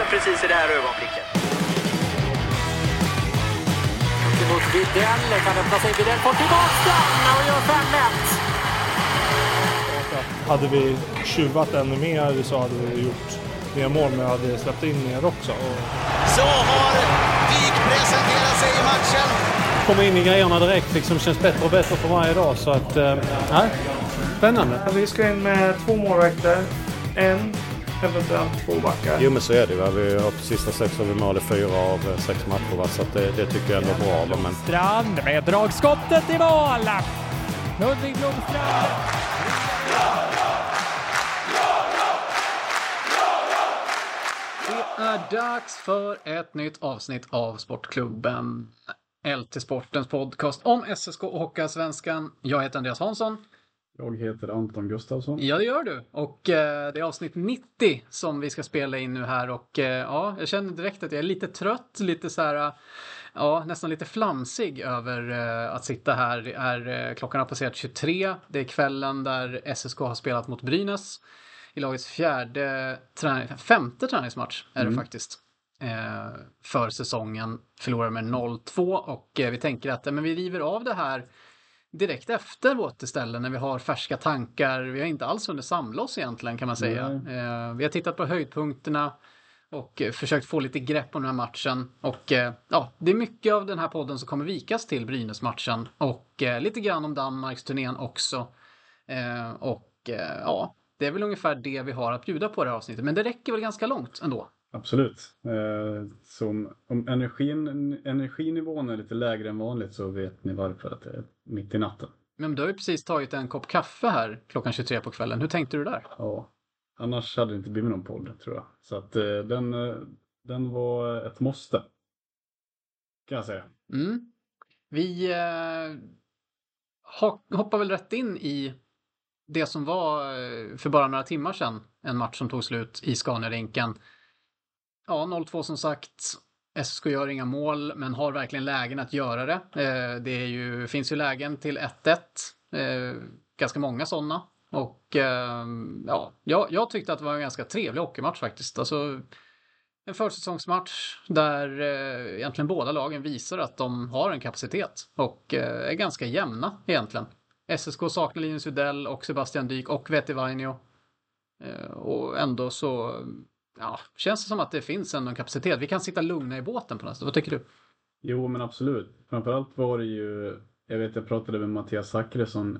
Balansen precis i det här ögonblicket. Mot Widell, kan öppna sig. Widell får tillbaka och gör 5-1. Hade vi tjuvat ännu mer så hade vi gjort mer mål, men hade släppt in mer också. Så har Wijk presenterat sig i matchen. Komma in i grejerna direkt liksom känns bättre och bättre för varje dag så att, eh, nej, spännande. Vi ska in med två målvakter, en, eventuellt två backar. Jo men så är det va. Vi har på sista sex har vi mål i fyra av eh, sex matcher va? så att det, det tycker jag ändå är bra. va, Men Strand med dragskottet i mål! Ludvig Blomstrand. Det är dags för ett nytt avsnitt av Sportklubben LT Sportens podcast om SSK och Hockeyallsvenskan. Jag heter Andreas Hansson. Jag heter Anton Gustafsson. Ja, det gör du. Och eh, det är avsnitt 90 som vi ska spela in nu här och eh, ja, jag känner direkt att jag är lite trött, lite så här, ja, nästan lite flamsig över eh, att sitta här. Det är, eh, klockan har passerat 23. Det är kvällen där SSK har spelat mot Brynäs i lagets fjärde, träning, femte träningsmatch är det faktiskt. Eh, för säsongen förlorar med 0-2 och eh, vi tänker att men vi river av det här direkt efter vårt ställe när vi har färska tankar. Vi har inte alls hunnit samla oss egentligen kan man säga. Eh, vi har tittat på höjdpunkterna och eh, försökt få lite grepp om den här matchen. Och eh, ja, det är mycket av den här podden som kommer vikas till Brynäs-matchen och lite grann om Danmarks turnén också. Och ja, det är väl ungefär det vi har att bjuda på det här avsnittet. Men det räcker väl ganska långt ändå. Absolut. Eh, så om, energin, energinivån är lite lägre än vanligt så vet ni varför att det är mitt i natten. Men du har ju precis tagit en kopp kaffe här klockan 23 på kvällen. Hur tänkte du där? Ja. Annars hade det inte blivit någon podd tror jag. Så att eh, den, eh, den var ett måste. Kan jag säga. Mm. Vi ho- hoppar väl rätt in i det som var för bara några timmar sedan en match som tog slut i Scaniarinken. Ja, 0-2 som sagt. SSK gör inga mål, men har verkligen lägen att göra det. Eh, det är ju, finns ju lägen till 1-1. Eh, ganska många sådana. Och eh, ja, jag, jag tyckte att det var en ganska trevlig hockeymatch faktiskt. Alltså, en försäsongsmatch där eh, egentligen båda lagen visar att de har en kapacitet och eh, är ganska jämna egentligen. SSK saknar Linus Udell och Sebastian Dyk och Vetivainio. Eh, och ändå så ja, känns det som att det finns ändå en kapacitet. Vi kan sitta lugna i båten på något sätt. Vad tycker du? Jo, men absolut. Framförallt var det ju, jag vet jag pratade med Mattias Zackrisson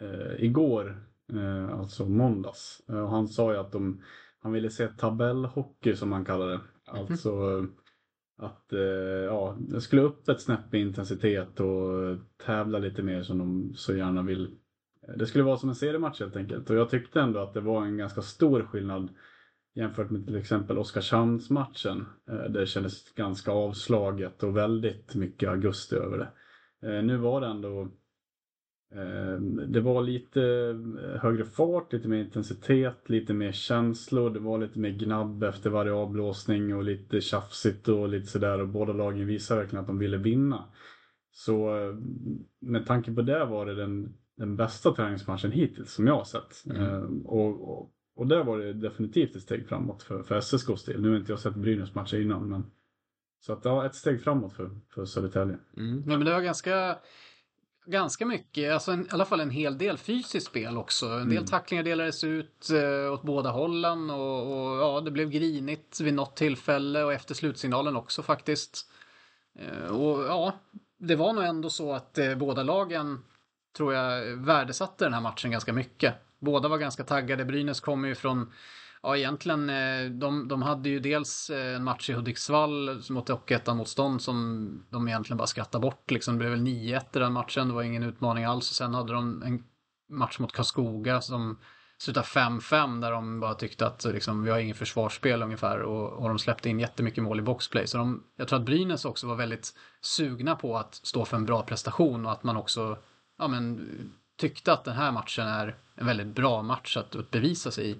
eh, igår, eh, alltså måndags. Eh, och han sa ju att de, han ville se tabellhockey som han kallar det. Alltså eh, att eh, ja, det skulle upp ett snäpp i intensitet och tävla lite mer som de så gärna vill. Det skulle vara som en seriematch helt enkelt. Och jag tyckte ändå att det var en ganska stor skillnad jämfört med till exempel Oskarshamnsmatchen. Eh, där det kändes ganska avslaget och väldigt mycket augusti över det. Eh, Nu var det ändå eh, det var lite högre fart, lite mer intensitet, lite mer känslor. Det var lite mer gnabb efter varje avblåsning och lite tjafsigt och lite sådär. Och båda lagen visade verkligen att de ville vinna. Så med tanke på det var det den, den bästa träningsmatchen hittills som jag har sett. Eh, Och, och, och där var det definitivt ett steg framåt för, för SSKs del. Nu har inte jag sett Brynäs matcher innan men så att ja, ett steg framåt för, för Södertälje. Mm. Ja, men det var ganska, ganska mycket, alltså en, i alla fall en hel del fysiskt spel också. En del Mm. tacklingar delades ut eh, åt båda hållen och, och ja, det blev grinigt vid något tillfälle och efter slutsignalen också faktiskt. Eh, och ja, det var nog ändå så att eh, båda lagen tror jag värdesatte den här matchen ganska mycket. Båda var ganska taggade. Brynäs kommer ju från Ja, egentligen, eh, de, de hade ju dels eh, en match i Hudiksvall mot Hockeyettan-motstånd som de egentligen bara skrattade bort. Liksom. Det blev väl 9-1 i den matchen, det var ingen utmaning alls. Och sen hade de en match mot Karlskoga som slutade 5-5 där de bara tyckte att liksom, vi har ingen försvarsspel ungefär och, och de släppte in jättemycket mål i boxplay. Så de, jag tror att Brynäs också var väldigt sugna på att stå för en bra prestation och att man också ja, men, tyckte att den här matchen är en väldigt bra match att bevisa sig i.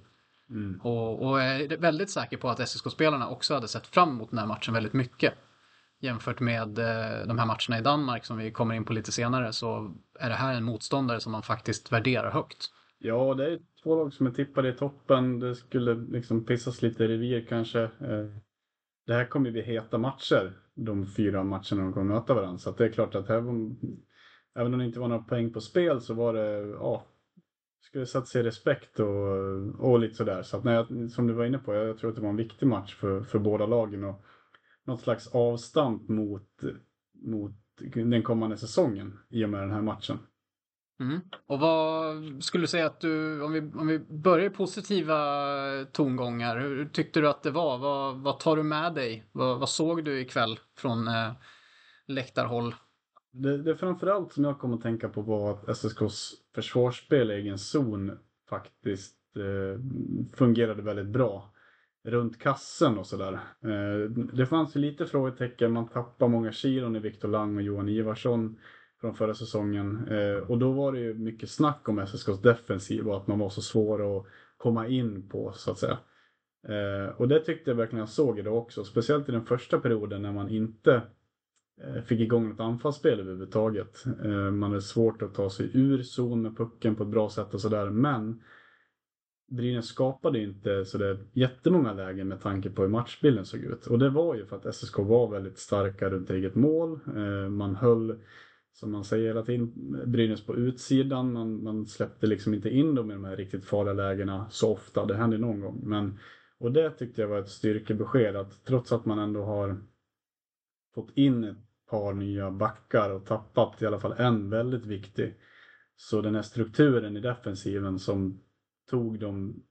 Mm. Och, och är väldigt säker på att SSK-spelarna också hade sett fram emot den här matchen väldigt mycket. Jämfört med eh, de här matcherna i Danmark som vi kommer in på lite senare så är det här en motståndare som man faktiskt värderar högt. Ja, det är två lag som är tippade i toppen. Det skulle liksom pissas lite revir kanske. Eh, det här kommer bli heta matcher, de fyra matcherna de kommer möta varandra. Så det är klart att här, även om det inte var några poäng på spel så var det, ja, skulle sätta sig i respekt och, och lite sådär. Så att när jag, som du var inne på, jag tror att det var en viktig match för, för båda lagen och något slags avstamp mot, mot den kommande säsongen i och med den här matchen. Mm. Och vad skulle du säga att du, om vi, om vi börjar i positiva tongångar, hur tyckte du att det var? Vad, vad tar du med dig? Vad, vad såg du ikväll från eh, läktarhåll? Det, det framförallt som jag kom att tänka på var att SSKs försvarsspel i egen zon faktiskt eh, fungerade väldigt bra. Runt kassen och sådär. Eh, det fanns ju lite frågetecken. Man tappade många kilon i Viktor Lang och Johan Ivarsson från förra säsongen. Eh, och då var det ju mycket snack om SSKs defensiv och att man var så svår att komma in på så att säga. Eh, och det tyckte jag verkligen jag såg idag också. Speciellt i den första perioden när man inte Eh, fick igång ett anfallsspel överhuvudtaget. Eh, man hade svårt att ta sig ur zon med pucken på ett bra sätt och sådär. Men Brynäs skapade inte sådär jättemånga lägen med tanke på hur matchbilden såg ut. Och det var ju för att SSK var väldigt starka runt eget mål. Eh, man höll, som man säger hela tiden, Brynäs på utsidan. Man, man släppte liksom inte in dem i de här riktigt farliga lägena så ofta. Det hände någon gång. Men, och det tyckte jag var ett styrkebesked att trots att man ändå har fått in ett par nya backar och tappat i alla fall en väldigt viktig. Så den här strukturen i defensiven som tog dem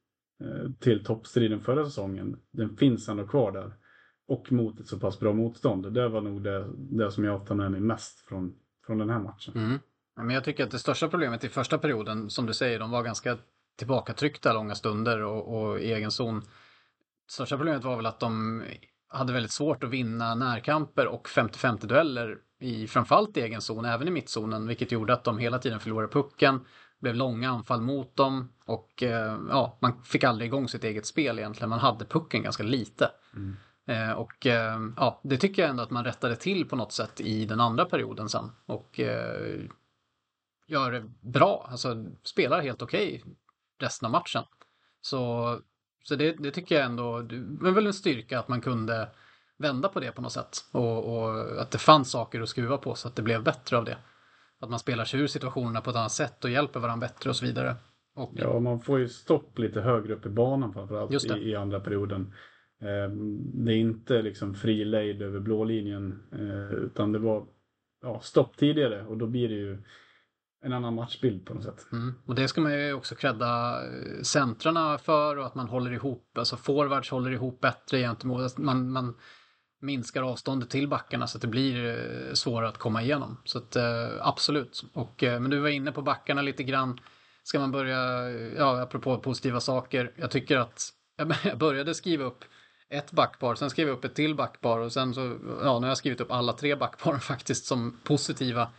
eh, till toppstriden förra säsongen, den finns ändå kvar där. Och mot ett så pass bra motstånd. Det var nog det, det som jag tar med mig mest från, från den här matchen. Mm. Men jag tycker att det största problemet i första perioden, som du säger, de var ganska tillbakatryckta långa stunder och, och i egen zon. Största problemet var väl att de hade väldigt svårt att vinna närkamper och 50-50 dueller i framförallt i egen zon, även i mittzonen, vilket gjorde att de hela tiden förlorade pucken, blev långa anfall mot dem och eh, ja, man fick aldrig igång sitt eget spel egentligen. Man hade pucken ganska lite. Mm. Eh, och eh, ja, det tycker jag ändå att man rättade till på något sätt i den andra perioden sen och gör det bra, alltså spelar helt okej okay resten av matchen. Så så det, det tycker jag ändå, det är väl en styrka att man kunde vända på det på något sätt. Och, och, att det fanns saker att skruva på så att det blev bättre av det. Att man spelar sig ur situationerna på ett annat sätt och hjälper varandra bättre och så vidare. Och... Ja, man får ju stopp lite högre upp i banan framförallt i, i andra perioden. Eh, det är inte liksom fri lejd över blå linjen eh, utan det var ja, stopp tidigare och då blir det ju en annan matchbild på något sätt. Mm. Och det ska man ju också credda eh, centrarna för och att man håller ihop, alltså forwards håller ihop bättre gentemot, man, man minskar avståndet till backarna så att det blir eh, svårare att komma igenom. Så att eh, absolut. Och, men du var inne på backarna lite grann. Ska man börja, ja apropå positiva saker, jag tycker att jag började skriva upp ett backpar, sen skrev jag upp ett till backpar och sen så, ja nu har jag skrivit upp alla tre backparen faktiskt som positiva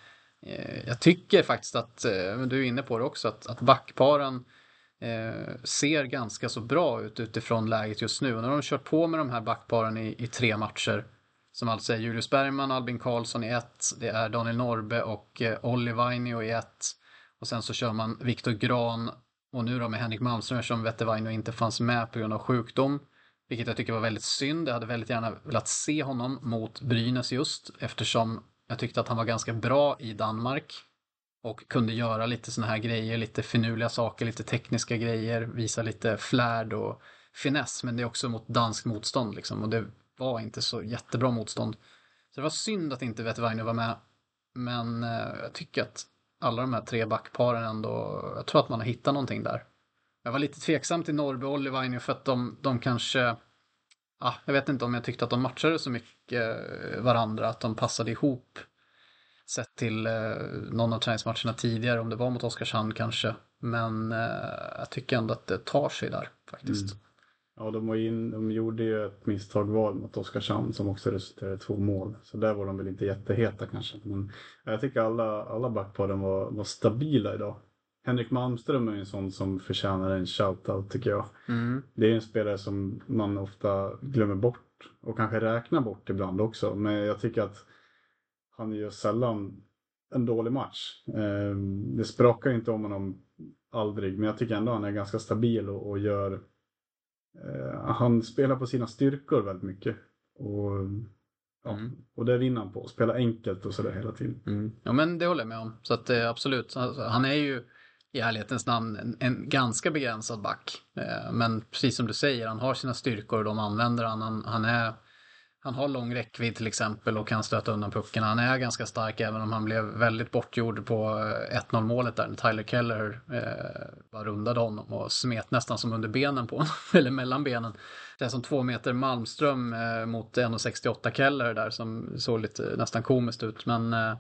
Eh, jag tycker faktiskt att, eh, men du är inne på det också, att, att backparen eh, ser ganska så bra ut utifrån läget just nu. Och när de har kört på med de här backparen i, i tre matcher, som alltså är Julius Bergman, Albin Karlsson i ett, det är Daniel Norbe och eh, Olli Vainio i ett. Och sen så kör man Viktor Gran och nu då med Henrik Malmström som Vainio inte fanns med på grund av sjukdom. Vilket jag tycker var väldigt synd. Jag hade väldigt gärna velat se honom mot Brynäs just eftersom jag tyckte att han var ganska bra i Danmark och kunde göra lite såna här grejer, lite finurliga saker, lite tekniska grejer, visa lite flärd och finess, men det är också mot dansk motstånd liksom och det var inte så jättebra motstånd. Så det var synd att inte Vetevainio var med, men eh, jag tycker att alla de här tre backparen ändå, jag tror att man har hittat någonting där. Jag var lite tveksam till Norrby och Olivainen för att de, de kanske, ah, jag vet inte om jag tyckte att de matchade så mycket eh, varandra, att de passade ihop. Sett till eh, någon av träningsmatcherna tidigare, om det var mot Oskarshamn kanske. Men eh, jag tycker ändå att det tar sig där faktiskt. Mm. Ja, de, var in, de gjorde ju ett misstag var mot Oskarshamn som också resulterade i två mål. Så där var de väl inte jätteheta kanske. Men jag tycker alla, alla backparen var, var stabila idag. Henrik Malmström är en sån som förtjänar en shoutout tycker jag. Mm. Det är en spelare som man ofta glömmer bort och kanske räknar bort ibland också. Men jag tycker att han gör sällan en dålig match. Ehm, det sprakar inte om honom aldrig, men jag tycker ändå han är ganska stabil och, och gör Eh, han spelar på sina styrkor väldigt mycket. Och, ja, mm. och det vinner han på. Spela enkelt och sådär hela tiden. Mm. Ja men det håller jag med om. Så att eh, absolut, alltså, han är ju i ärlighetens namn en, en ganska begränsad back. Eh, men precis som du säger, han har sina styrkor och de använder han. Han, han är han har lång räckvidd till exempel och kan stöta undan pucken. Han är ganska stark även om han blev väldigt bortgjord på eh, 1-0 målet där när Tyler Keller eh, bara rundade honom och smet nästan som under benen på honom, eller mellan benen. Det är som två meter Malmström eh, mot 1,68 Keller där som såg lite nästan komiskt ut. Men eh,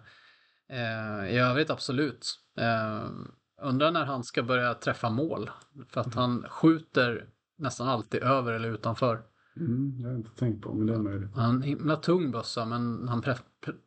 eh i övrigt absolut. Eh, Undrar när han ska börja träffa mål. För att han skjuter nästan alltid över eller utanför. Mm, jag har inte tänkt på, men det är möjligt. Han har en himla tung bössa, men han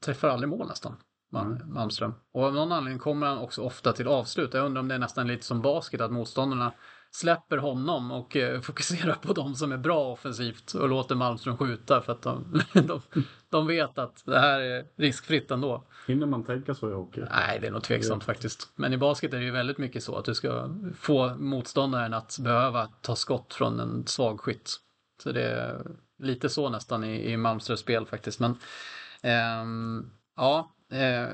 träffar aldrig mål nästan. Mm. Malmström. Och av någon anledning kommer han också ofta till avslut. Jag undrar om det är nästan lite som basket, att motståndarna släpper honom och eh, fokuserar på de som är bra offensivt och låter Malmström skjuta för att de, de, de vet att det här är riskfritt ändå. Hinner man tänka så i hockey? Nej, det är nog tveksamt faktiskt. Men i basket är det ju väldigt mycket så att du ska få motståndaren att behöva ta skott från en svag skytt. Så det är lite så nästan i, i Malmströms spel faktiskt. Men eh, ja, eh,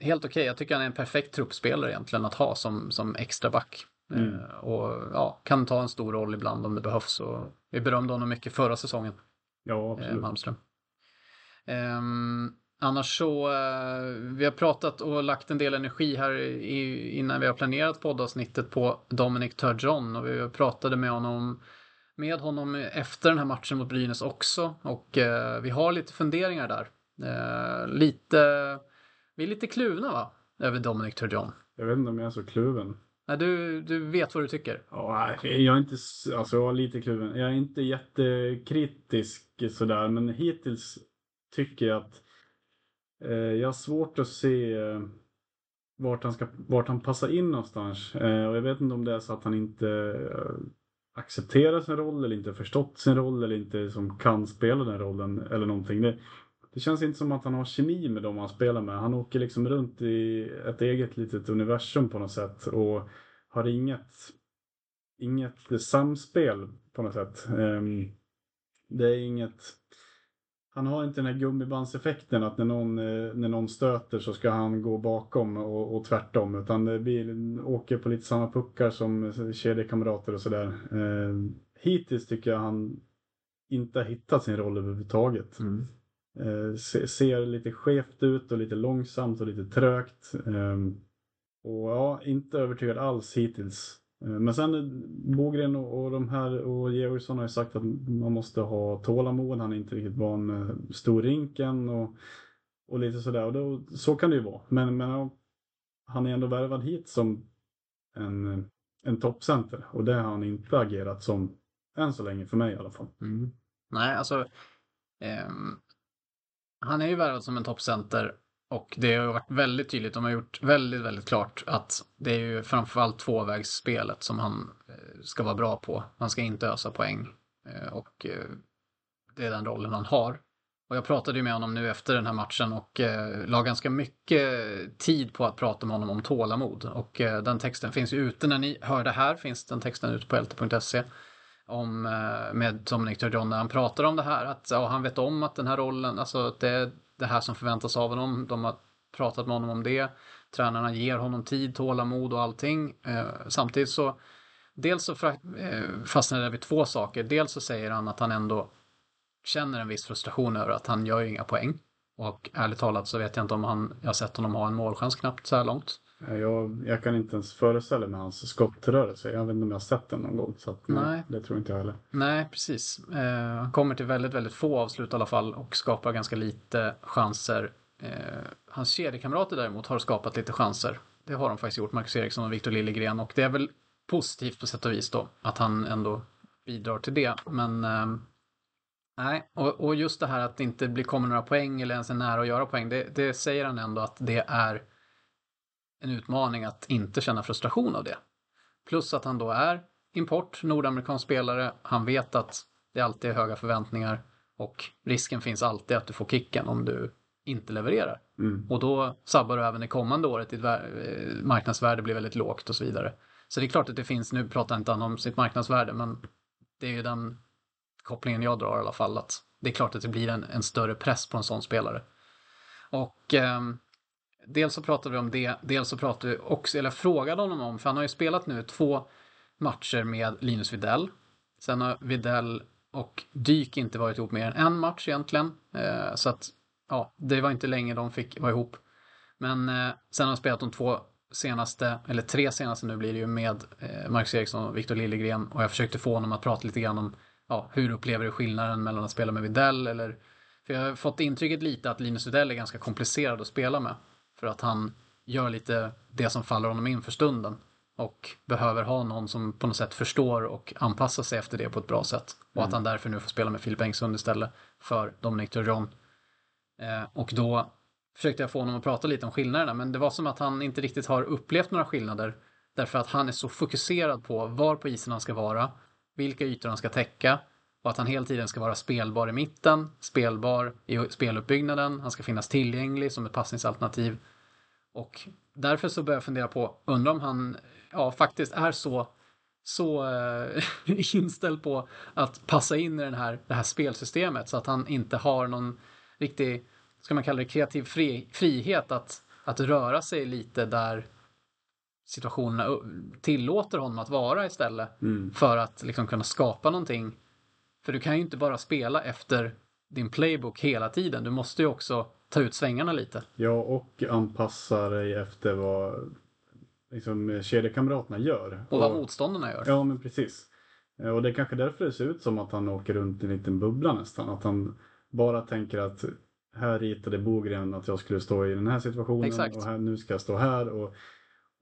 helt okej. Okay. Jag tycker han är en perfekt truppspelare egentligen att ha som, som extra back. Mm. Eh, och ja, kan ta en stor roll ibland om det behövs. Och vi berömde honom mycket förra säsongen. Ja, absolut. Malmström. Um, annars så, uh, vi har pratat och lagt en del energi här i, innan vi har planerat poddavsnittet på Dominic Turgeon och vi pratade med honom med honom efter den här matchen mot Brynäs också och eh, vi har lite funderingar där. Eh, lite, vi är lite kluvna va? Över Dominic Turgeon. Jag vet inte om jag är så kluven. Nej, du, du vet vad du tycker? Ja, jag är inte, alltså jag är lite kluven. Jag är inte jättekritisk sådär, men hittills tycker jag att eh, jag har svårt att se eh, vart han, ska, vart han passar in någonstans. Eh, och jag vet inte om det är så att han inte eh, accepterar sin roll eller inte förstått sin roll eller inte som kan spela den rollen eller någonting. Det, det känns inte som att han har kemi med dem han spelar med. Han åker liksom runt i ett eget litet universum på något sätt och har inget, inget samspel på något sätt. Um, det är inget han har inte den här gummibandseffekten att när någon, eh, när någon stöter så ska han gå bakom och, och tvärtom. Utan det blir, åker på lite samma puckar som kedjekamrater och sådär. Eh, hittills tycker jag han inte har hittat sin roll överhuvudtaget. Mm. Eh, ser lite skevt ut och lite långsamt och lite trögt. Ehm, och ja, inte övertygad alls hittills. Eh, men sen eh, Bogren och, och de här och Georgsson har ju sagt att man måste ha tålamod. Han är inte riktigt van med storrinken och, och lite sådär. Och då, så kan det ju vara. Men, men han är ändå värvad hit som en, en toppcenter och det har han inte agerat som än så länge för mig i alla fall. Mm. Nej, alltså. Eh, han är ju värvad som en toppcenter och det har varit väldigt tydligt, de har gjort väldigt, väldigt klart att det är ju framförallt tvåvägsspelet som han eh, ska vara bra på. Han ska inte ösa poäng. Eh, och eh, det är den rollen han har. Och jag pratade ju med honom nu efter den här matchen och eh, la ganska mycket tid på att prata med honom om tålamod. Och eh, den texten finns ju ute när ni hör det här, finns den texten ute på lt.se. Om, eh, med Dominic Turgeon när han pratar om det här, att ja, han vet om att den här rollen, alltså att det, är det här som förväntas av honom. De har pratat med honom om det. Tränarna ger honom tid, tålamod och allting. Eh, samtidigt så Dels så eh, fastnar det vid två saker. Dels så säger han att han ändå känner en viss frustration över att han gör ju inga poäng. Och ärligt talat så vet jag inte om han, jag har sett honom ha en målchans knappt så här långt. Jag, jag kan inte ens föreställa mig hans skottrörelse. Jag vet inte om jag har sett den någon gång. Så att, nej. Nej. Det tror inte jag heller. Nej, precis. Eh, han kommer till väldigt, väldigt få avslut i alla fall och skapar ganska lite chanser. Eh, hans kedjekamrater däremot har skapat lite chanser. Det har de faktiskt gjort, Marcus Eriksson och Victor Liljegren. Och det är väl positivt på sätt och vis då, att han ändå bidrar till det. Men eh, nej, och, och just det här att det inte blir, kommer några poäng eller ens är nära att göra poäng, det, det säger han ändå att det är en utmaning att inte känna frustration av det. Plus att han då är import, nordamerikansk spelare. Han vet att det alltid är höga förväntningar och risken finns alltid att du får kicken om du inte levererar. Mm. Och då sabbar du även det kommande året, ditt eh, marknadsvärde blir väldigt lågt och så vidare. Så det är klart att det finns, nu pratar inte han om sitt marknadsvärde, men det är ju den kopplingen jag drar i alla fall, att det är klart att det blir en, en större press på en sån spelare. Och ehm, dels så pratade vi om det, dels så pratade vi också, eller jag frågade honom om, för han har ju spelat nu två matcher med Linus Widell. Sen har Widell och Dyk inte varit ihop mer än en match egentligen. Eh, så att, ja, det var inte länge de fick vara ihop. Men eh, sen har han spelat de två senaste, eller tre senaste nu blir det ju med eh, Marcus Eriksson och Victor Liljegren. Och jag försökte få honom att prata lite grann om, ja, hur upplever du skillnaden mellan att spela med Widell eller för jag har fått intrycket lite att Linus Widell är ganska komplicerad att spela med. För att han gör lite det som faller honom in för stunden. Och behöver ha någon som på något sätt förstår och anpassar sig efter det på ett bra sätt. Och att Mm. han därför nu får spela med Filip Engsund istället för Dominic Turgeon. Eh, och då försökte jag få honom att prata lite om skillnaderna. Men det var som att han inte riktigt har upplevt några skillnader. Därför att han är så fokuserad på var på isen han ska vara. Vilka ytor han ska täcka. Och att han hela tiden ska vara spelbar i mitten, spelbar i speluppbyggnaden, han ska finnas tillgänglig som ett passningsalternativ. Och därför så börjar jag fundera på, undrar om han ja, faktiskt är så, så eh, inställd på att passa in i den här, det här spelsystemet så att han inte har någon riktig, ska man kalla det kreativ fri, frihet att, att röra sig lite där situationerna tillåter honom att vara istället Mm. för att liksom kunna skapa någonting. För du kan ju inte bara spela efter din playbook hela tiden. Du måste ju också ta ut svängarna lite. Ja, och anpassa dig efter vad liksom, kedjekamraterna gör. Och vad motståndarna gör. Ja, men precis. Eh, Och det är kanske därför det ser ut som att han åker runt i en liten bubbla nästan. Att han bara tänker att här ritade Bogren att jag skulle stå i den här situationen Exakt. och här, nu ska jag stå här. Och,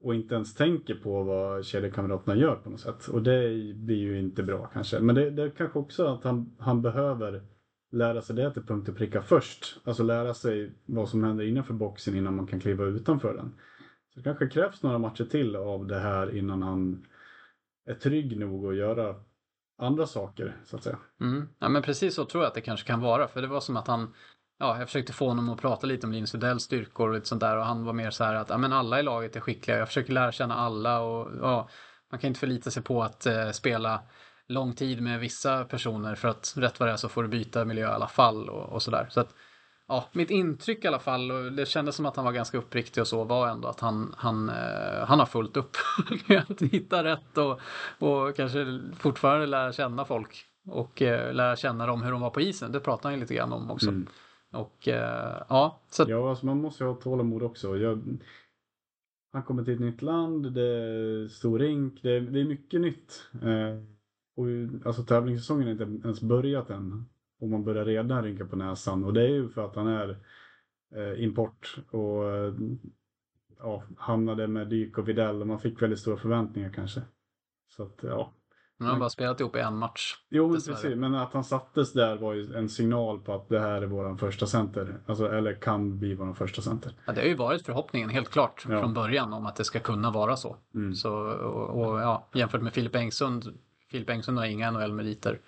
och inte ens tänker på vad kedjekamraterna gör på något sätt. Och det blir ju inte bra kanske. Men det, det är kanske också att han, han behöver lära sig det till punkt och pricka först. Alltså lära sig vad som händer innanför boxen innan man kan kliva utanför den. Så det kanske krävs några matcher till av det här innan han är trygg nog att göra andra saker så att säga. Mm. Ja, men precis så tror jag att det kanske kan vara. För det var som att han, ja, jag försökte få honom att prata lite om Linus Udells styrkor och lite sånt där. Och han var mer så här att, ja men alla i laget är skickliga. Jag försöker lära känna alla och ja, man kan inte förlita sig på att eh, spela lång tid med vissa personer för att rätt vad det är så får du byta miljö i alla fall och, och sådär. Så att, ja, mitt intryck i alla fall, och det kändes som att han var ganska uppriktig och så, var ändå att han, han, eh, han har fullt upp med att hitta rätt och, och kanske fortfarande lära känna folk och eh, lära känna dem hur de var på isen. Det pratar han ju lite grann om också. Mm. Och eh, ja, så Ja, alltså man måste ju ha tålamod också. Jag, han kommer till ett nytt land, det är stor rink, det är, det är mycket nytt. Eh, och alltså tävlingssäsongen har inte ens börjat än. Och man börjar redan rynka på näsan. Och det är ju för att han är eh, import och eh, ja, hamnade med Dyk och Videll och man fick väldigt stora förväntningar kanske. Så att ja. har han bara spelat ihop i en match. Jo, men Dessvärre. precis. Men att han sattes där var ju en signal på att det här är våran första center. Alltså, eller kan bli våran första center. Ja, det har ju varit förhoppningen helt klart Ja. från början om att det ska kunna vara så. Mm. så och, och ja, jämfört med Filip Engsund, Filip Engsund har inga NHL-meriter.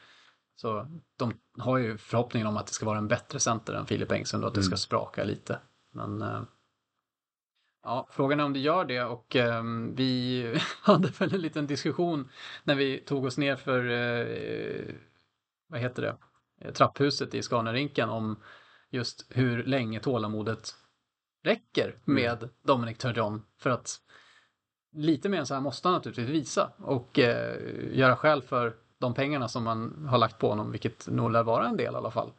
Så de har ju förhoppningen om att det ska vara en bättre center än Filip Engsund och att det ska Mm. spraka lite. Men eh, ja, frågan är om det gör det och ehm, vi hade väl en liten diskussion när vi tog oss ner för, eh, vad heter det, trapphuset i Scanarinken om just hur länge tålamodet räcker med Dominic Turgeon. För att lite mer än så här måste han naturligtvis visa och eh, göra skäl för de pengarna som man har lagt på honom, vilket nog lär vara en del i alla fall.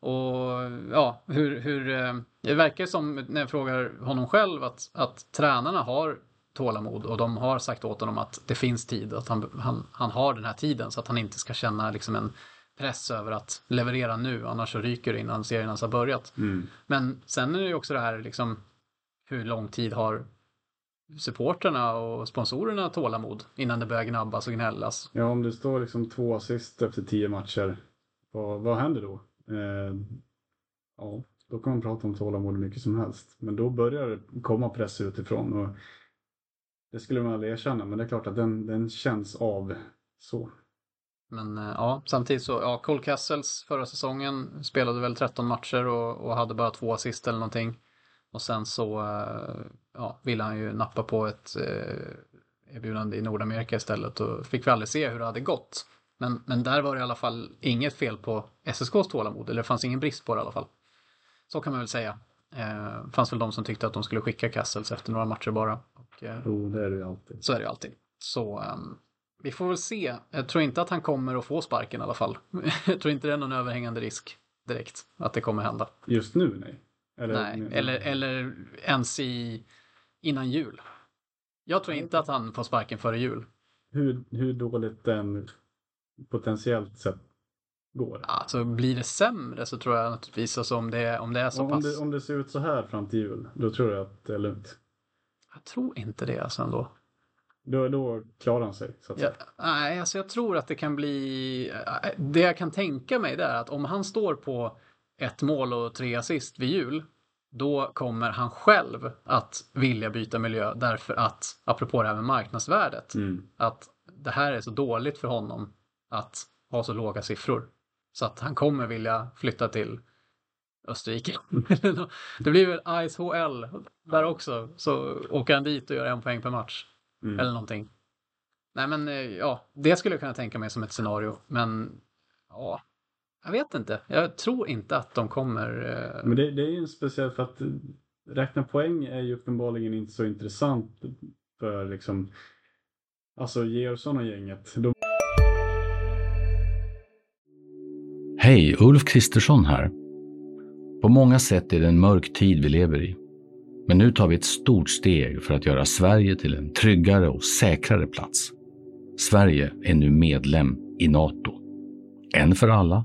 Och ja, hur, hur eh, det verkar som när jag frågar honom själv att, att tränarna har tålamod och de har sagt åt honom att det finns tid, att han, han, han har den här tiden så att han inte ska känna liksom en press över att leverera nu, annars så ryker det innan serien ens har börjat. Mm. Men sen är det ju också det här liksom hur lång tid har supporterna och sponsorerna tålamod innan det börjar gnabbas och gnällas. Ja, om det står liksom två assist efter tio matcher, vad, vad händer då? Eh, ja, då kan man prata om tålamod hur mycket som helst. Men då börjar det komma press utifrån och det skulle man aldrig erkänna, men det är klart att den, den känns av så. Men eh, ja, samtidigt så, ja, Cole Castles förra säsongen spelade väl 13 matcher och, och hade bara två assist eller någonting. Och sen så eh, ja, ville han ju nappa på ett eh, erbjudande i Nordamerika istället och fick vi aldrig se hur det hade gått. Men, men där var det i alla fall inget fel på SSKs tålamod, eller det fanns ingen brist på det i alla fall. Så kan man väl säga. Eh, fanns väl de som tyckte att de skulle skicka Castles efter några matcher bara. Och, eh, Jo, det är det ju alltid. så är det ju alltid. Så ehm, vi får väl se. Jag tror inte att han kommer att få sparken i alla fall. Jag tror inte det är någon överhängande risk direkt att det kommer hända. Just nu, nej. Eller, Nej, eller, eller ens i, innan jul. Jag tror inte att han får sparken före jul. Hur, hur dåligt den potentiellt sett går. Alltså blir det sämre så tror jag naturligtvis, alltså om det, om det är så om, pass. det, om det ser ut så här fram till jul, då tror jag att det är lugnt. Jag tror inte det alltså ändå. Då, då klarar han sig. Så att Ja, säga. nej, alltså jag tror att det kan bli... Det jag kan tänka mig det är att om han står på ett mål och tre assist vid jul, då kommer han själv att vilja byta miljö därför att, apropå det här med marknadsvärdet, Mm. att det här är så dåligt för honom att ha så låga siffror. Så att han kommer vilja flytta till Österrike. det blir väl ISHL där också, så åker han dit och gör en poäng per match. Mm. Eller någonting. Nej men eh, ja, det skulle jag kunna tänka mig som ett scenario. Men ja, jag vet inte. Jag tror inte att de kommer... eh, Men det, det är ju en speciell för att eh, räkna poäng är ju uppenbarligen inte så intressant för liksom Alltså Georgsson och gänget. De Hej, Ulf Kristersson här. På många sätt är det en mörk tid vi lever i. Men nu tar vi ett stort steg för att göra Sverige till en tryggare och säkrare plats. Sverige är nu medlem i Nato. En för alla,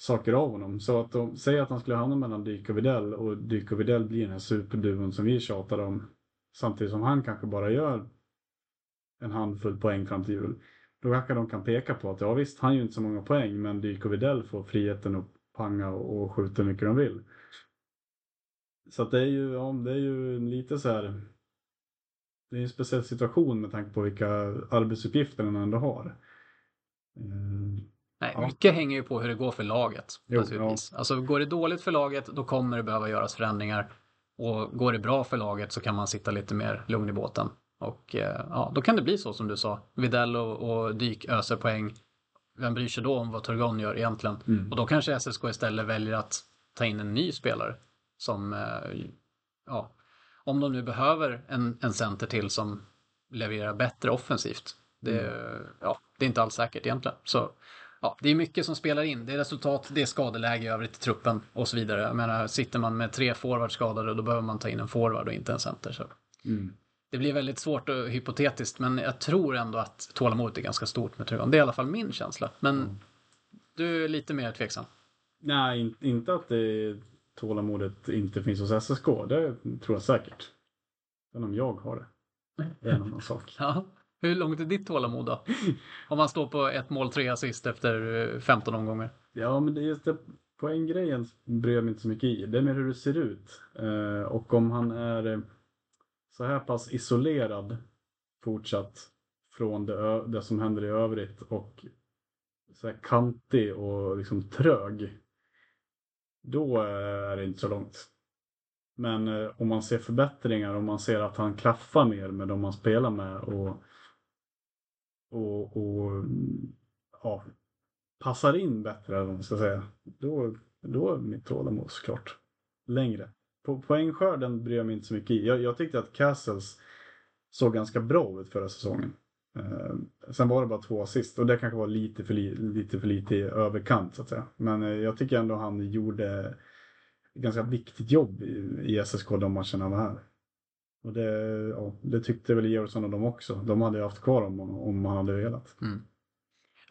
saker av honom. Så att de säger att han skulle hamna mellan Dyk och Widell och Dyk och Widell blir den här superduon som vi tjatar om. Samtidigt som han kanske bara gör en handfull poäng fram till jul. Då kanske de kan peka på att ja visst, han gör inte så många poäng men Dyk och Widell får friheten att panga och, skjuta hur mycket de vill. Så att det är ju, ja, det är ju en lite så här. Det är en speciell situation med tanke på vilka arbetsuppgifter han ändå har. Mm. Nej, Ja. mycket hänger ju på hur det går för laget. Jo, naturligtvis. Alltså går det dåligt för laget, då kommer det behöva göras förändringar. Och går det bra för laget så kan man sitta lite mer lugn i båten. Och eh, ja, då kan det bli så som du sa. Videll och, och Dyk öser poäng. Vem bryr sig då om vad Turgon gör egentligen? Mm. Och då kanske SSK istället väljer att ta in en ny spelare. Som, eh, ja, om de nu behöver en, en center till som levererar bättre offensivt. Det, ja, det är inte alls säkert egentligen. Så ja, det är mycket som spelar in. Det är resultat, det är skadeläge i övrigt i truppen och så vidare. Jag menar, sitter man med tre forwards skadade då behöver man ta in en forward och inte en center. Så. Mm. Det blir väldigt svårt och hypotetiskt men jag tror ändå att tålamodet är ganska stort med Turgon. Det är i alla fall min känsla. Men du är lite mer tveksam. Nej, in, inte att det tålamodet inte finns hos SSK. Det tror jag säkert. Men om jag har det. Det är en annan sak. Ja. Hur långt är ditt tålamod då? Om man står på ett mål, tre assist efter eh, 15 omgångar. Ja, men det är just det poänggrejen bryr jag mig inte så mycket i. Det är mer hur det ser ut. Eh, och om han är eh, så här pass isolerad fortsatt från det, det som händer i övrigt och så här kantig och liksom trög. Då är det inte så långt. Men om man ser förbättringar, om man ser att han klaffar mer med de man spelar med och, och, och ja, passar in bättre, eller vad man ska säga, då, då är mitt tålamod såklart längre. På poängskörden bryr jag mig inte så mycket i. Jag, jag tyckte att Castles såg ganska bra ut förra säsongen. Eh, sen var det bara två assist och det kanske var lite för, li, lite för lite i överkant så att säga. Men eh, jag tycker ändå han gjorde ett ganska viktigt jobb i, i SSK de matcherna han var här. Och det, ja, det tyckte väl Georgsson och de också. De hade haft kvar honom om han hade velat. Mm.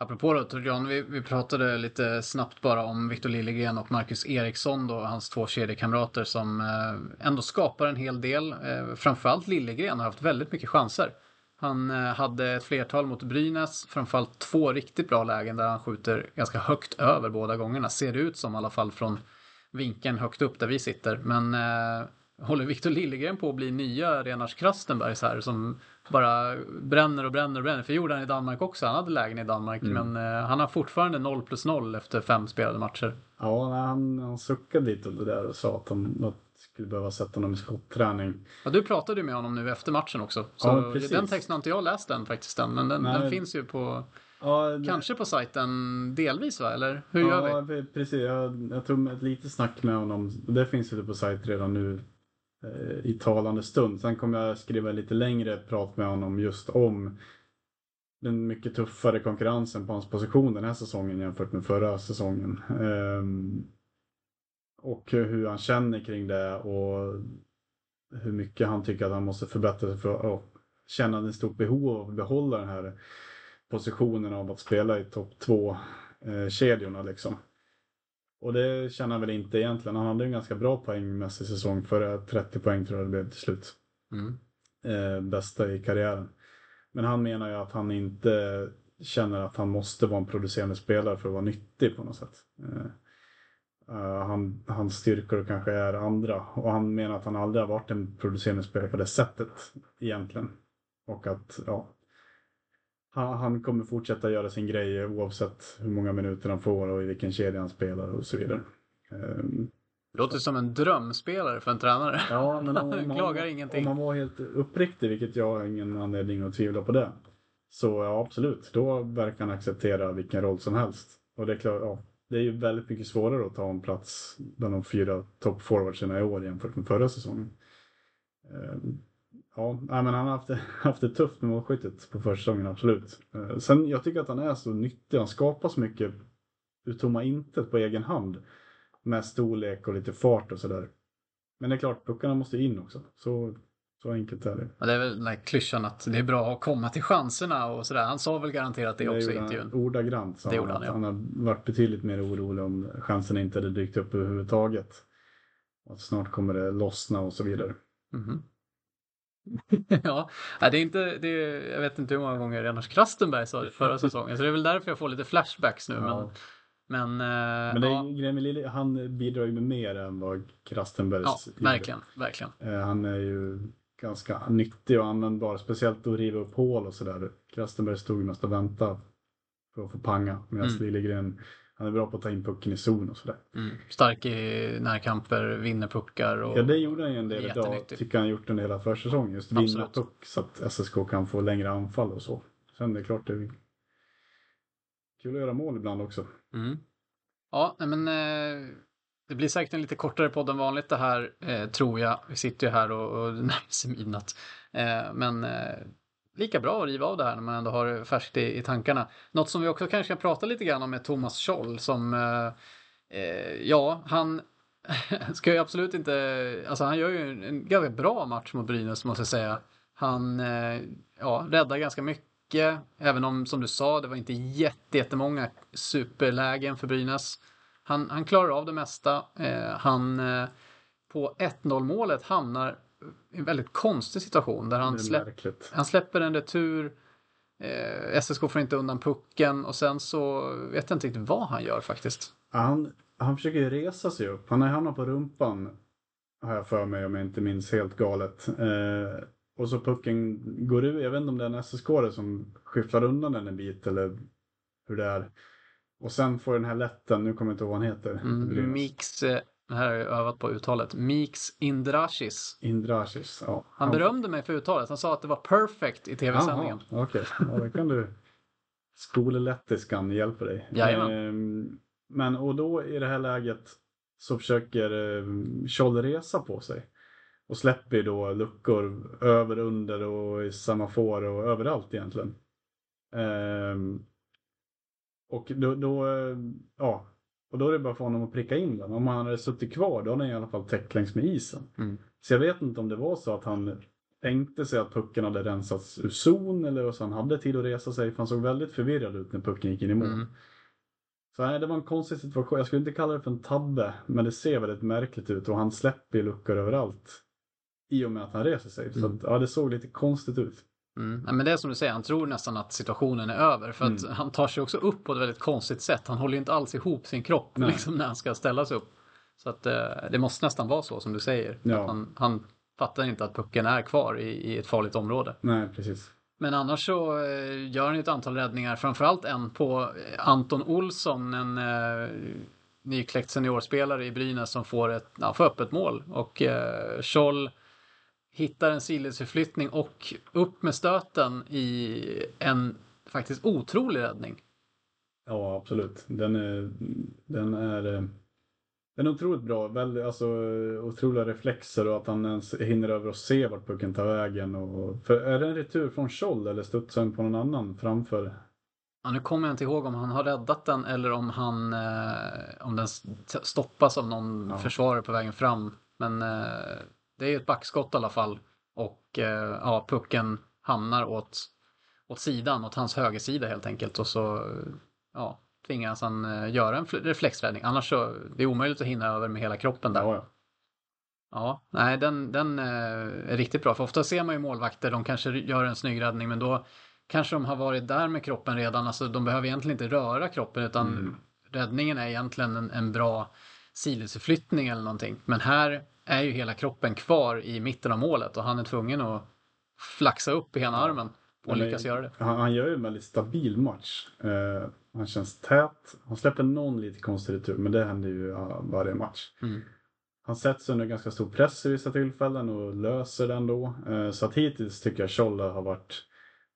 Apropå då, Torbjörn, vi, vi pratade lite snabbt bara om Victor Liljegren och Marcus Eriksson då, hans två kedjekamrater som eh, ändå skapar en hel del. Eh, framförallt Liljegren har haft väldigt mycket chanser. Han eh, hade ett flertal mot Brynäs, framförallt två riktigt bra lägen där han skjuter ganska högt över båda gångerna. Ser det ut som i alla fall från vinkeln högt upp där vi sitter. Men eh, håller Victor Liljegren på att bli nya Renars Krastenbergs här som bara bränner och bränner och bränner. För gjorde han i Danmark också. Han hade lägen i Danmark mm. men eh, han har fortfarande 0 plus 0 efter fem spelade matcher. Ja, han, han suckade lite det där och sa att han skulle behöva sätta honom i skotträning. Ja, du pratade ju med honom nu efter matchen också. Så ja, den texten har inte jag läst än faktiskt än, men den, den finns ju på Ja, det... Kanske på sajten delvis va, eller hur ja, gör vi? precis. Jag, jag tog ett litet snack med honom. Det finns ju på sajt redan nu Eh, i talande stund. Sen kommer jag skriva lite längre prat med honom just om den mycket tuffare konkurrensen på hans position den här säsongen jämfört med förra säsongen. Ehm, och hur han känner kring det och hur mycket han tycker att han måste förbättra sig för att känna ett stort behov av att behålla den här positionen av att spela i topp två-kedjorna. Eh, liksom. Och det känner han väl inte egentligen. Han hade en ganska bra poängmässig säsong för 30 poäng tror jag det blev till slut. Mm. Eh, bästa i karriären. Men han menar ju att han inte känner att han måste vara en producerande spelare för att vara nyttig på något sätt. Eh, uh, han, hans styrkor kanske är andra och han menar att han aldrig har varit en producerande spelare på det sättet egentligen. Och att ja, han, han kommer fortsätta göra sin grej oavsett hur många minuter han får och i vilken kedja han spelar och så vidare. Um, Låter som en drömspelare för en tränare. Ja, men om, man, klagar ingenting. Om man var helt uppriktig, vilket jag har ingen anledning att tvivla på det. Så ja, absolut, då verkar han acceptera vilken roll som helst. Och det är klart, ja, det är ju väldigt mycket svårare att ta en plats bland de fyra toppforwardsen i år jämfört med förra säsongen. Um, Ja, men han har haft det, haft det tufft med målskyttet på försäsongen, absolut. Eh, sen, jag tycker att han är så nyttig. Han skapar så mycket ur tomma intet på egen hand. Med storlek och lite fart och sådär. Men det är klart, puckarna måste in också. Så, så enkelt är det. Ja, det är väl den där klyschan att det är bra att komma till chanserna och sådär. Han sa väl garanterat det, det också i intervjun. Ordagrant sa han, han, ja. han har varit betydligt mer orolig om chanserna inte hade dykt upp överhuvudtaget. Och att snart kommer det lossna och så vidare. Mm -hmm. ja, det är inte, det är, jag vet inte hur många gånger Anders Krastenberg sa det förra säsongen, så det är väl därför jag får lite flashbacks nu. Ja. Men, men, eh, men det ja. Lille, han bidrar ju med mer än vad Krastenberg Ja, verkligen, verkligen. Eh, han är ju ganska nyttig och användbar, speciellt att riva upp hål och sådär. Krastenberg stod mest och väntade för att få panga, medan mm. Liljegren han är bra på att ta in pucken i zon och sådär. Mm. Stark i närkamper, vinner puckar. Och ja, det gjorde han ju en del idag. Tycker han gjort en hela försäsongen. Just vinna puck så att SSK kan få längre anfall och så. Sen är det klart det är kul att göra mål ibland också. Mm. Ja, men eh, det blir säkert en lite kortare podd än vanligt det här, eh, tror jag. Vi sitter ju här och, och närmar sig midnatt. Eh, men lika bra att riva av det här när man ändå har det färskt i, i tankarna. Något som vi också kanske kan prata lite grann om är Thomas Scholl som, eh, eh ja, han ska ju absolut inte, alltså han gör ju en, en ganska bra match mot Brynäs måste jag säga. Han, eh, ja, räddar ganska mycket, även om som du sa, det var inte jättemånga superlägen för Brynäs. Han, han klarar av det mesta. Eh, han eh, på 1-0 målet hamnar en väldigt konstig situation där han, släpp, han släpper en retur. Eh, SSK får inte undan pucken och sen så vet jag inte riktigt vad han gör faktiskt. Han, han försöker resa sig upp. Han har hamnat på rumpan har jag för mig om jag inte minns helt galet. Eh, och så pucken går ut. Jag vet inte om det är en SSK som skyfflar undan den en bit eller hur det är. Och sen får den här lätten, nu kommer jag inte ihåg vad han heter. Mm, Mix det här har jag övat på uttalet, Meeks Indrashis. Indrashis, ja. Han berömde mig för uttalet. Han sa att det var perfect i tv-sändningen. Okej, ja, då kan du... Skolelettiskan hjälper dig. Jajamän. Ehm, men och då i det här läget så försöker eh, Scholl resa på sig. Och släpper då luckor över, under och i semafor och överallt egentligen. Ehm, och då, då, ja, och då är det bara för honom att pricka in den. Om han hade suttit kvar då hade han i alla fall täckt längs med isen. Mm. Så jag vet inte om det var så att han tänkte sig att pucken hade rensats ur zon eller så han hade tid att resa sig. För han såg väldigt förvirrad ut när pucken gick in i mål. Mm. Så nej, det var en konstig situation. Jag skulle inte kalla det för en tabbe, men det ser väldigt märkligt ut och han släpper ju luckor överallt. I och med att han reser sig. Så Mm. att, ja, det såg lite konstigt ut. Mm. Ja, men det är som du säger, han tror nästan att situationen är över. För att Mm. han tar sig också upp på ett väldigt konstigt sätt. Han håller inte alls ihop sin kropp liksom, när han ska ställa sig upp. Så att eh, det måste nästan vara så som du säger. Ja. Han, han fattar inte att pucken är kvar i, i ett farligt område. Nej, precis. Men annars så eh, gör han ju ett antal räddningar, framförallt en på eh, Anton Olsson, en eh, nykläckt seniorspelare i Brynäs som får ett ja, får öppet mål. Och eh, Scholl hittar en sidledsförflyttning och upp med stöten i en faktiskt otrolig räddning. Ja, absolut. Den är, den är, den är otroligt bra. Väldigt, alltså, otroliga reflexer och att han ens hinner över och se vart pucken tar vägen. Och, för är det en retur från Scholl eller studsar den på någon annan framför? Ja, nu kommer jag inte ihåg om han har räddat den eller om, han, eh, om den st- stoppas av någon försvarare på vägen fram. Men eh, det är ju ett backskott i alla fall. Och eh, ja, pucken hamnar åt, åt sidan, åt hans högersida helt enkelt. Och så ja, tvingas han eh, göra en fl- reflexräddning. Annars så det är omöjligt att hinna över med hela kroppen där. Ja, ja. Ja, nej den, den eh, är riktigt bra. För ofta ser man ju målvakter, de kanske gör en snygg räddning men då kanske de har varit där med kroppen redan. Alltså de behöver egentligen inte röra kroppen utan Mm. räddningen är egentligen en, en bra sidledsförflyttning eller någonting. Men här är ju hela kroppen kvar i mitten av målet och han är tvungen att flaxa upp i ena armen och Men lyckas göra det. Han, han gör ju en väldigt stabil match. Eh, han känns tät. Han släpper någon lite konstig retur, men det händer ju varje match. Mm. Han sätts under ganska stor press i vissa tillfällen och löser den då. Eh, så att hittills tycker jag Scholla har varit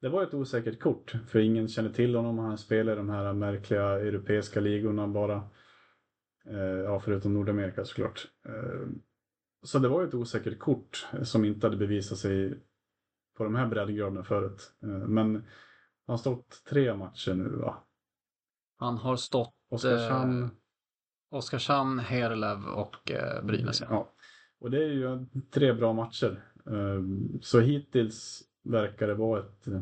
det var ett osäkert kort, för ingen känner till honom. Han spelar i de här märkliga europeiska ligorna bara. Eh, ja, förutom Nordamerika såklart. Eh, så det var ju ett osäkert kort som inte hade bevisat sig på de här breddgraderna förut. Eh, men han har stått tre matcher nu va? Han har stått Oskarshamn. eh, Oskarshamn, Herlev och eh, Brynäs. Ja. Ja. Och det är ju tre bra matcher. Eh, Så hittills verkar det vara ett, eh,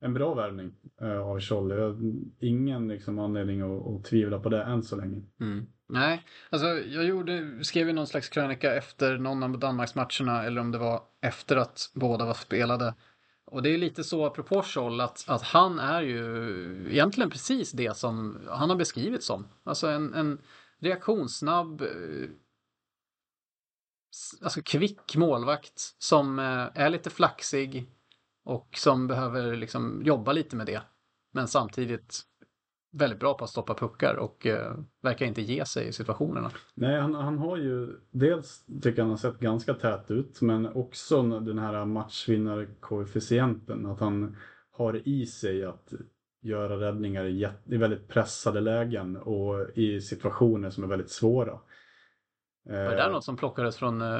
en bra värvning eh, av Scholl. Jag har ingen liksom anledning att, att tvivla på det än så länge. Mm. Nej, alltså jag gjorde, skrev ju någon slags krönika efter någon av Danmarksmatcherna eller om det var efter att båda var spelade. Och det är lite så apropå Scholl att, att han är ju egentligen precis det som han har beskrivits som. Alltså en, en reaktionssnabb, eh, alltså kvick målvakt som eh, är lite flaxig och som behöver liksom jobba lite med det. Men samtidigt väldigt bra på att stoppa puckar och eh, verkar inte ge sig i situationerna. Nej, han, han har ju dels tycker jag han har sett ganska tät ut, men också den här matchvinnarkoefficienten. Att han har i sig att göra räddningar i, i väldigt pressade lägen och i situationer som är väldigt svåra. Var det där något som plockades från uh,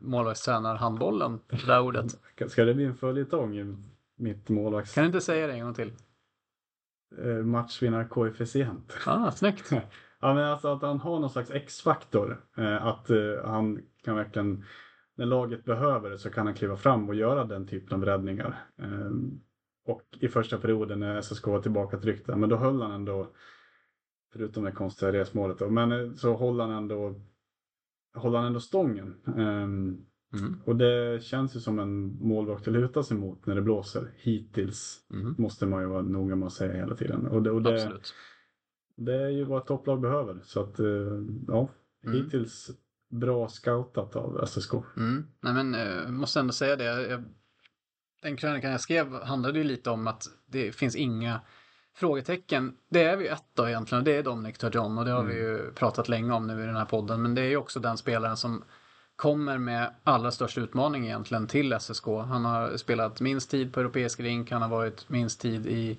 målvaktstränarhandbollen? Det där ordet. Ska det bli en följetong? Mitt målvakts... Kan du inte säga det en gång till? Eh, matchvinnarkoefficient. Ah, snyggt. ja, men alltså att han har någon slags X-faktor. Eh, att eh, han kan verkligen, när laget behöver det så kan han kliva fram och göra den typen av räddningar. Och i första perioden när SSK var tillbaka tryckta, men då höll han ändå, förutom det konstiga resmålet, då, men så håller han ändå, håller han ändå stången. Eh, Mm. och det känns ju som en målvakt att luta sig mot när det blåser. Hittills Mm. måste man ju vara noga med att säga hela tiden. Och det, och det, Absolut. det är ju vad ett topplag behöver. Så att, eh, ja, Mm. hittills bra scoutat av SSK. Mm. Nej men jag måste ändå säga det. Jag, den krönikan jag skrev handlade ju lite om att det finns inga frågetecken, det är vi ett då egentligen, det är Dominic Turgeon och det har vi Mm. ju pratat länge om nu i den här podden. Men det är ju också den spelaren som kommer med allra största utmaning egentligen till SSK. Han har spelat minst tid på europeisk rink, han har varit minst tid i,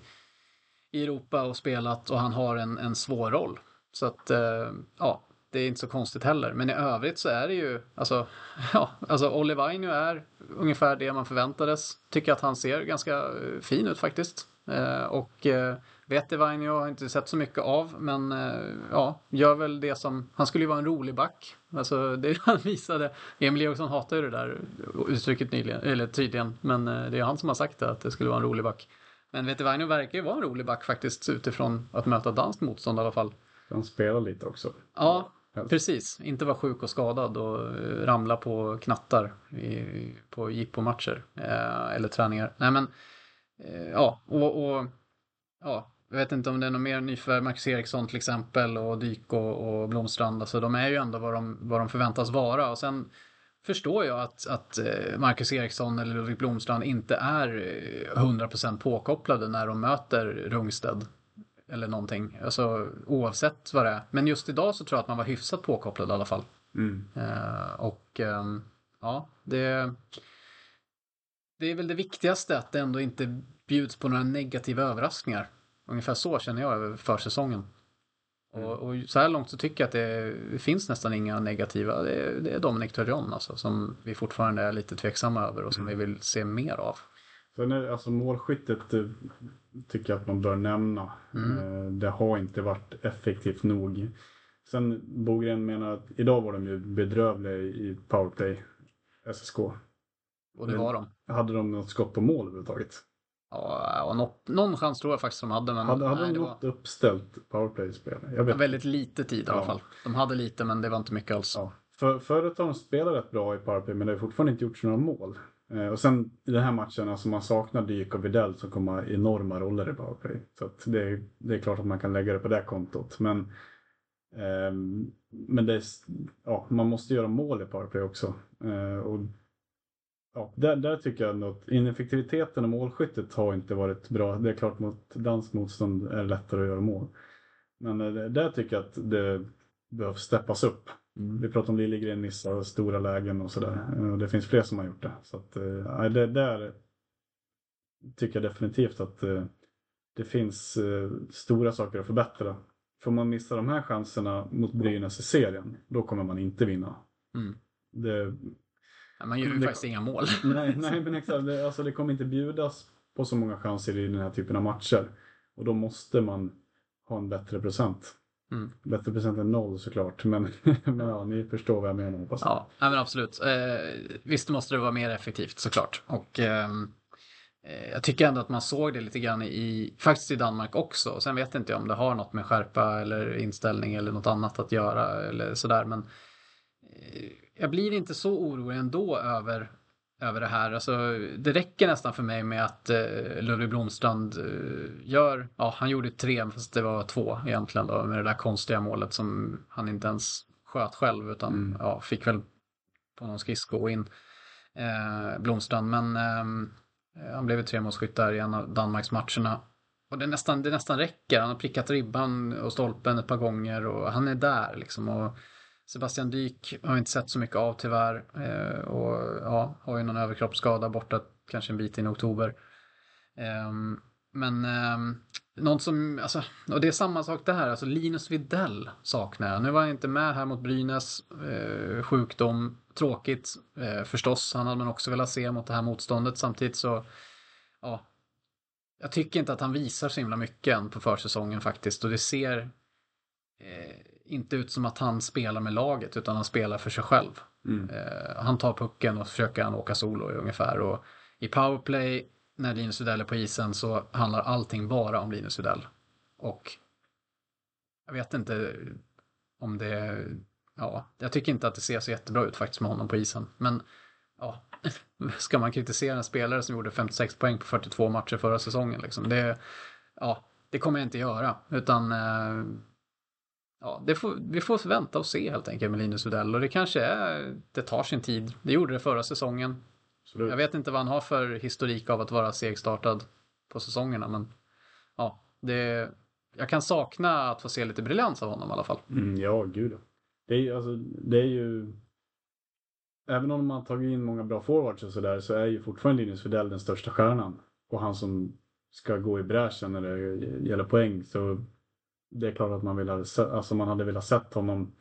i Europa och spelat och han har en, en svår roll. Så att, eh, ja, det är inte så konstigt heller. Men i övrigt så är det ju, alltså, ja, alltså Olivainio är ungefär det man förväntades. Tycker att han ser ganska eh, fin ut faktiskt. Eh, och eh, Vetevainio har jag inte sett så mycket av, men eh, ja, gör väl det som, han skulle ju vara en rolig back. Alltså det han visade, Emil Eriksson hatar ju det där uttrycket nyligen, eller tydligen, men eh, det är han som har sagt det, att det skulle vara en rolig back. Men Vetevainio verkar ju vara en rolig back faktiskt utifrån att möta danskt motstånd i alla fall. Han spelar lite också. Ja, precis. Inte vara sjuk och skadad och eh, ramla på knattar i, på jippomatcher eh, eller träningar. Nej men, eh, ja, och, och ja, jag vet inte om det är något mer nyförvärv, Marcus Eriksson till exempel och Dyk och, och Blomstrand. Alltså de är ju ändå vad de, vad de förväntas vara och sen förstår jag att, att eh, Marcus Eriksson eller Ludvig Blomstrand inte är eh, 100% påkopplade när de möter Rungsted eller någonting. Alltså oavsett vad det är. Men just idag så tror jag att man var hyfsat påkopplad i alla fall. Mm. Eh, och ehm, ja, det, det är väl det viktigaste att det ändå inte bjuds på några negativa överraskningar. Ungefär så känner jag över försäsongen. Och, och så här långt så tycker jag att det finns nästan inga negativa. Det är, det är Dominic Turgeon alltså, som vi fortfarande är lite tveksamma över och som vi vill se mer av. Sen är alltså målskyttet eh, tycker jag att man bör nämna. Mm. Eh, Det har inte varit effektivt nog. Sen Bogren menar att idag var de ju bedrövliga i powerplay, SSK. Och det var de. Hade de något skott på mål överhuvudtaget? Ja, och något, någon chans tror jag faktiskt de hade. Men Hade, hade nej, de det var något uppställt powerplay-spel? Väldigt lite tid i alla Ja. fall. De hade lite men det var inte mycket alls. Ja. För, förut har de spelat rätt bra i powerplay men det har fortfarande inte gjorts några mål. Eh, och sen i den här matchen, alltså man saknar Dyk och Videll som kommer ha enorma roller i powerplay. Så det, är- det är klart att man kan lägga det på det kontot. Men, ehm, men det är, ja, man måste göra mål i powerplay också. Eh, och, ja, där, där tycker jag att ineffektiviteten och målskyttet har inte varit bra. Det är klart mot danskt motstånd är det lättare att göra mål. Men eh, där tycker jag att det behövs steppas upp. Vi pratar om Liljegren, Nissa och stora lägen och sådär. Eh, Det finns fler som har gjort det. Så att, eh, det där tycker jag definitivt att det finns stora saker att förbättra. Får man missa de här chanserna mot Brynäs i serien, då kommer man inte vinna. Mm. Det, Ja, Man gör ju det- faktiskt inga mål. Nej, nej men exakt. Det, alltså, det kommer inte bjudas på så många chanser i den här typen av matcher. Och då måste man ha en bättre procent. Mm. Bättre procent än noll såklart. Men, men ja, ni förstår vad jag menar hoppas jag. Ja, men absolut. Eh, visst måste det vara mer effektivt såklart. Och ehm, eh, jag tycker ändå att man såg det lite grann i, faktiskt i Danmark också. Sen vet inte jag om det har något med skärpa eller inställning eller något annat att göra eller sådär. Men eh, jag blir inte så orolig ändå över, över det här. Alltså, det räcker nästan för mig med att eh, Ludvig Blomstrand eh, gör, ja han gjorde tre fast det var två egentligen då med det där konstiga målet som han inte ens sköt själv utan ja, fick väl på någon skridsko in eh, Blomstrand. Men eh, han blev ju tremålsskytt där i en av Danmarks matcherna. Och det nästan, det nästan räcker. Han har prickat ribban och stolpen ett par gånger och han är där liksom. Och Sebastian Dyk har vi inte sett så mycket av tyvärr. Eh, och ja, har ju någon överkroppsskada borta kanske en bit in i oktober. Eh, men eh, någon som, alltså, och det är samma sak där, alltså Linus Widell saknar jag. Nu var han inte med här mot Brynäs, eh, sjukdom, tråkigt eh, förstås. Han hade man också velat se mot det här motståndet. Samtidigt så, ja, jag tycker inte att han visar så himla mycket än på försäsongen faktiskt. Och det ser eh, inte ut som att han spelar med laget, utan han spelar för sig själv. Mm. Eh, han tar pucken och försöker han åka solo ungefär. Och i powerplay, när Linus Widell är på isen, så handlar allting bara om Linus Widell. Och jag vet inte om det... Ja, jag tycker inte att det ser så jättebra ut faktiskt med honom på isen. Men ja, ska man kritisera en spelare som gjorde 56 poäng på 42 matcher förra säsongen liksom? Det, ja, det kommer jag inte göra. Utan eh, ja, får, vi får vänta och se helt enkelt med Linus Widell. Och det kanske är, det tar sin tid. Det gjorde det förra säsongen. Absolut. Jag vet inte vad han har för historik av att vara segstartad på säsongerna, men ja, Det, jag kan sakna att få se lite briljans av honom i alla fall. Mm, ja, gud. Det är, alltså, det är ju... Även om man tagit in många bra forwards och sådär så är ju fortfarande Linus Widell den största stjärnan. Och han som ska gå i bräschen när det gäller poäng. Så det är klart att man, vill ha, alltså man hade velat sett honom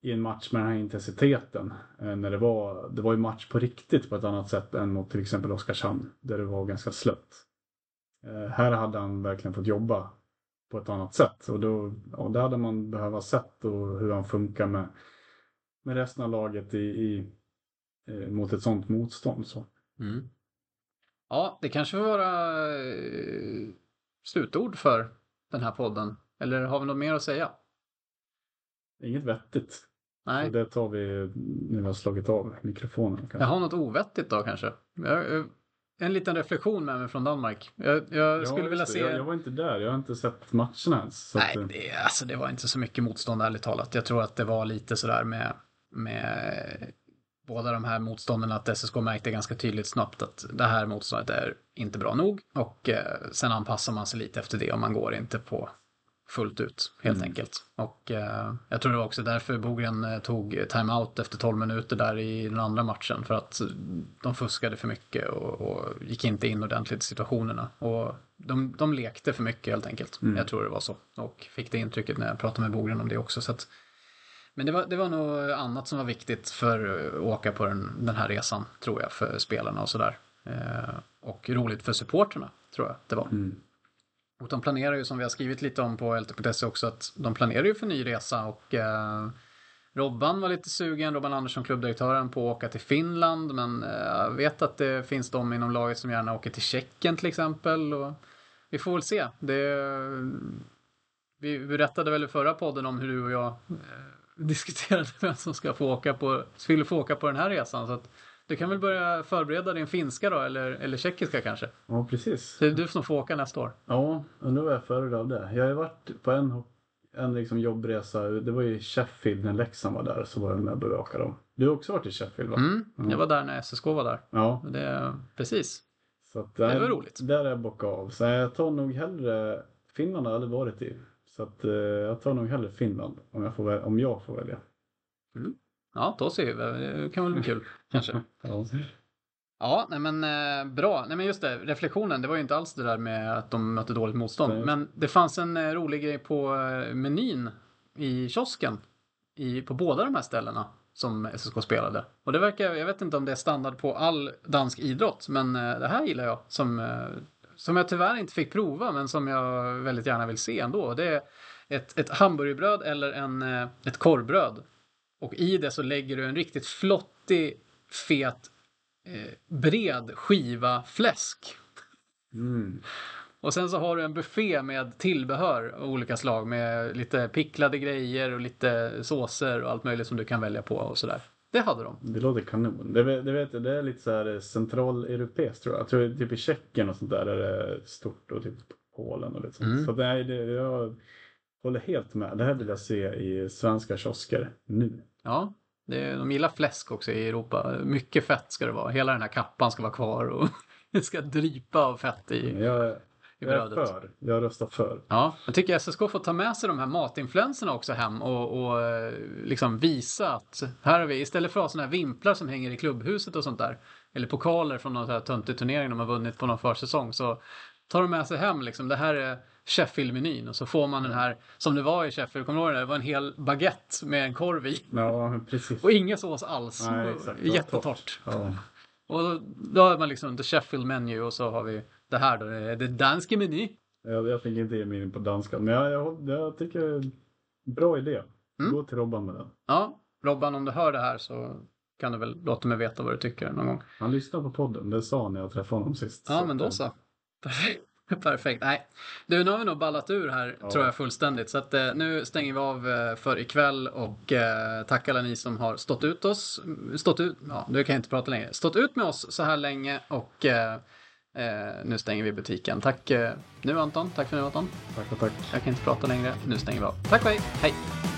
i en match med den här intensiteten. Eh, när det var, det var ju match på riktigt på ett annat sätt än mot till exempel Oskarshamn. Där det var ganska slött. Eh, här hade han verkligen fått jobba på ett annat sätt. Och då, ja, det hade man behövt sett och hur han funkar med, med resten av laget i, i, eh, mot ett sånt motstånd. Så. Mm. Ja, det kanske får vara slutord för den här podden. Eller har vi något mer att säga? Inget vettigt. Nej. Det tar vi när vi har slagit av mikrofonen. Kanske. Jag har något ovettigt då kanske. Jag, jag, en liten reflektion med mig från Danmark. Jag, jag Ja, skulle vilja det. se... Jag, jag var inte där. Jag har inte sett matcherna ens. Nej, att, eh, det, alltså, det var inte så mycket motstånd ärligt talat. Jag tror att det var lite sådär med, med båda de här motstånden att SSK märkte ganska tydligt snabbt att det här motståndet är inte bra nog och eh, sen anpassar man sig lite efter det och man går inte på fullt ut helt Mm. enkelt. Och eh, jag tror det var också därför Bogren eh, tog timeout efter 12 minuter där i den andra matchen för att de fuskade för mycket och, och gick inte in ordentligt i situationerna. Och de, de lekte för mycket helt enkelt. Mm. Jag tror det var så. Och fick det intrycket när jag pratade med Bogren om det också. Så att, men det var, det var nog annat som var viktigt för att åka på den, den här resan, tror jag, för spelarna och sådär. Eh, och roligt för supporterna, tror jag det var. mm. Och de planerar ju, som vi har skrivit lite om på LT.se också, att de planerar ju för ny resa och eh, Robban var lite sugen, Robban Andersson, klubbdirektören, på att åka till Finland, men eh, jag vet att det finns de inom laget som gärna åker till Tjeckien till exempel. Och vi får väl se. Det, vi berättade väl i förra podden om hur du och jag eh, diskuterade vem som ska få åka på, skulle få åka på den här resan. Så att du kan väl börja förbereda din finska då, eller, eller tjeckiska kanske? Ja, precis. Det är du som får åka nästa år. Ja, undrar vad jag föredrar av det. Jag har ju varit på en, en liksom jobbresa. Det var i Sheffield när Leksand var där. Så var jag med och bevakade dem. Du har också varit i Sheffield va? Mm, Ja. jag var där när SSK var där. Ja. Det, precis. Så att, Det var roligt. Där är jag bockat av. Så jag tar nog hellre... Finland har jag aldrig varit i. Så att, eh, jag tar nog hellre Finland om jag får, om jag får välja. Ja, då ser vi. Det kan väl bli kul, kanske. Ja. Ja, nej men eh, bra. Nej men just det, reflektionen, det var ju inte alls det där med att de mötte dåligt motstånd. Nej. Men det fanns en eh, rolig grej på eh, menyn i kiosken i, på båda de här ställena som SSK spelade. Och det verkar, jag vet inte om det är standard på all dansk idrott, men eh, det här gillar jag som, eh, som jag tyvärr inte fick prova, men som jag väldigt gärna vill se ändå. Det är ett, ett hamburgerbröd eller en, eh, ett korvbröd. Och i det så lägger du en riktigt flottig, fet, eh, bred skiva fläsk. Mm. Och sen så har du en buffé med tillbehör av olika slag med lite picklade grejer och lite såser och allt möjligt som du kan välja på och sådär. Det hade de. Det låter kanon. Det, det vet jag, det är lite så här centraleuropeiskt tror jag. Jag tror typ i Tjeckien och sånt där är det stort och typ Polen och lite sånt. Mm. Så nej, det, jag håller helt med. Det här vill jag se i svenska kiosker nu. Ja, det, de gillar fläsk också i Europa. Mycket fett ska det vara. Hela den här kappan ska vara kvar och det ska drypa av fett i, Jag, i jag brödet. för. Jag röstar för. Ja, jag tycker SSK får ta med sig de här matinfluenserna också hem och, och eh, liksom visa att här har vi, istället för att ha sådana här vimplar som hänger i klubbhuset och sånt där, eller pokaler från någon sån här töntig turnering de har vunnit på någon försäsong, så tar de med sig hem liksom, det här är Sheffield-menyn och så får man den här, som det var i Sheffield, kommer du ihåg det? Det var en hel baguette med en korv i. Ja, precis. Och ingen sås alls. Nej, exakt. Jättetort. Ja. Och då, har man liksom the Sheffield menu och så har vi det här då, det danska meny. Jag, jag fick inte ge mig in på danska. Men jag, jag, jag tycker bra idé. Mm. Gå till Robban med den. Ja, Robban om du hör det här så kan du väl låta mig veta vad du tycker någon gång. Han lyssnar på podden. Det sa han när jag träffade honom sist. Ja, men då så. Perfekt. Perfekt. Nej, du, nu har vi nog ballat ur här Ja. tror jag fullständigt. Så att eh, nu stänger vi av eh, för ikväll och eh, tack alla ni som har stått ut oss. Stått ut, ja, du kan jag inte prata längre. Stått ut med oss så här länge och eh, eh, nu stänger vi butiken. Tack eh, nu Anton. Tack för nu Anton. Tack och tack. Jag kan inte prata längre. Nu stänger vi av. Tack och hej. Hej.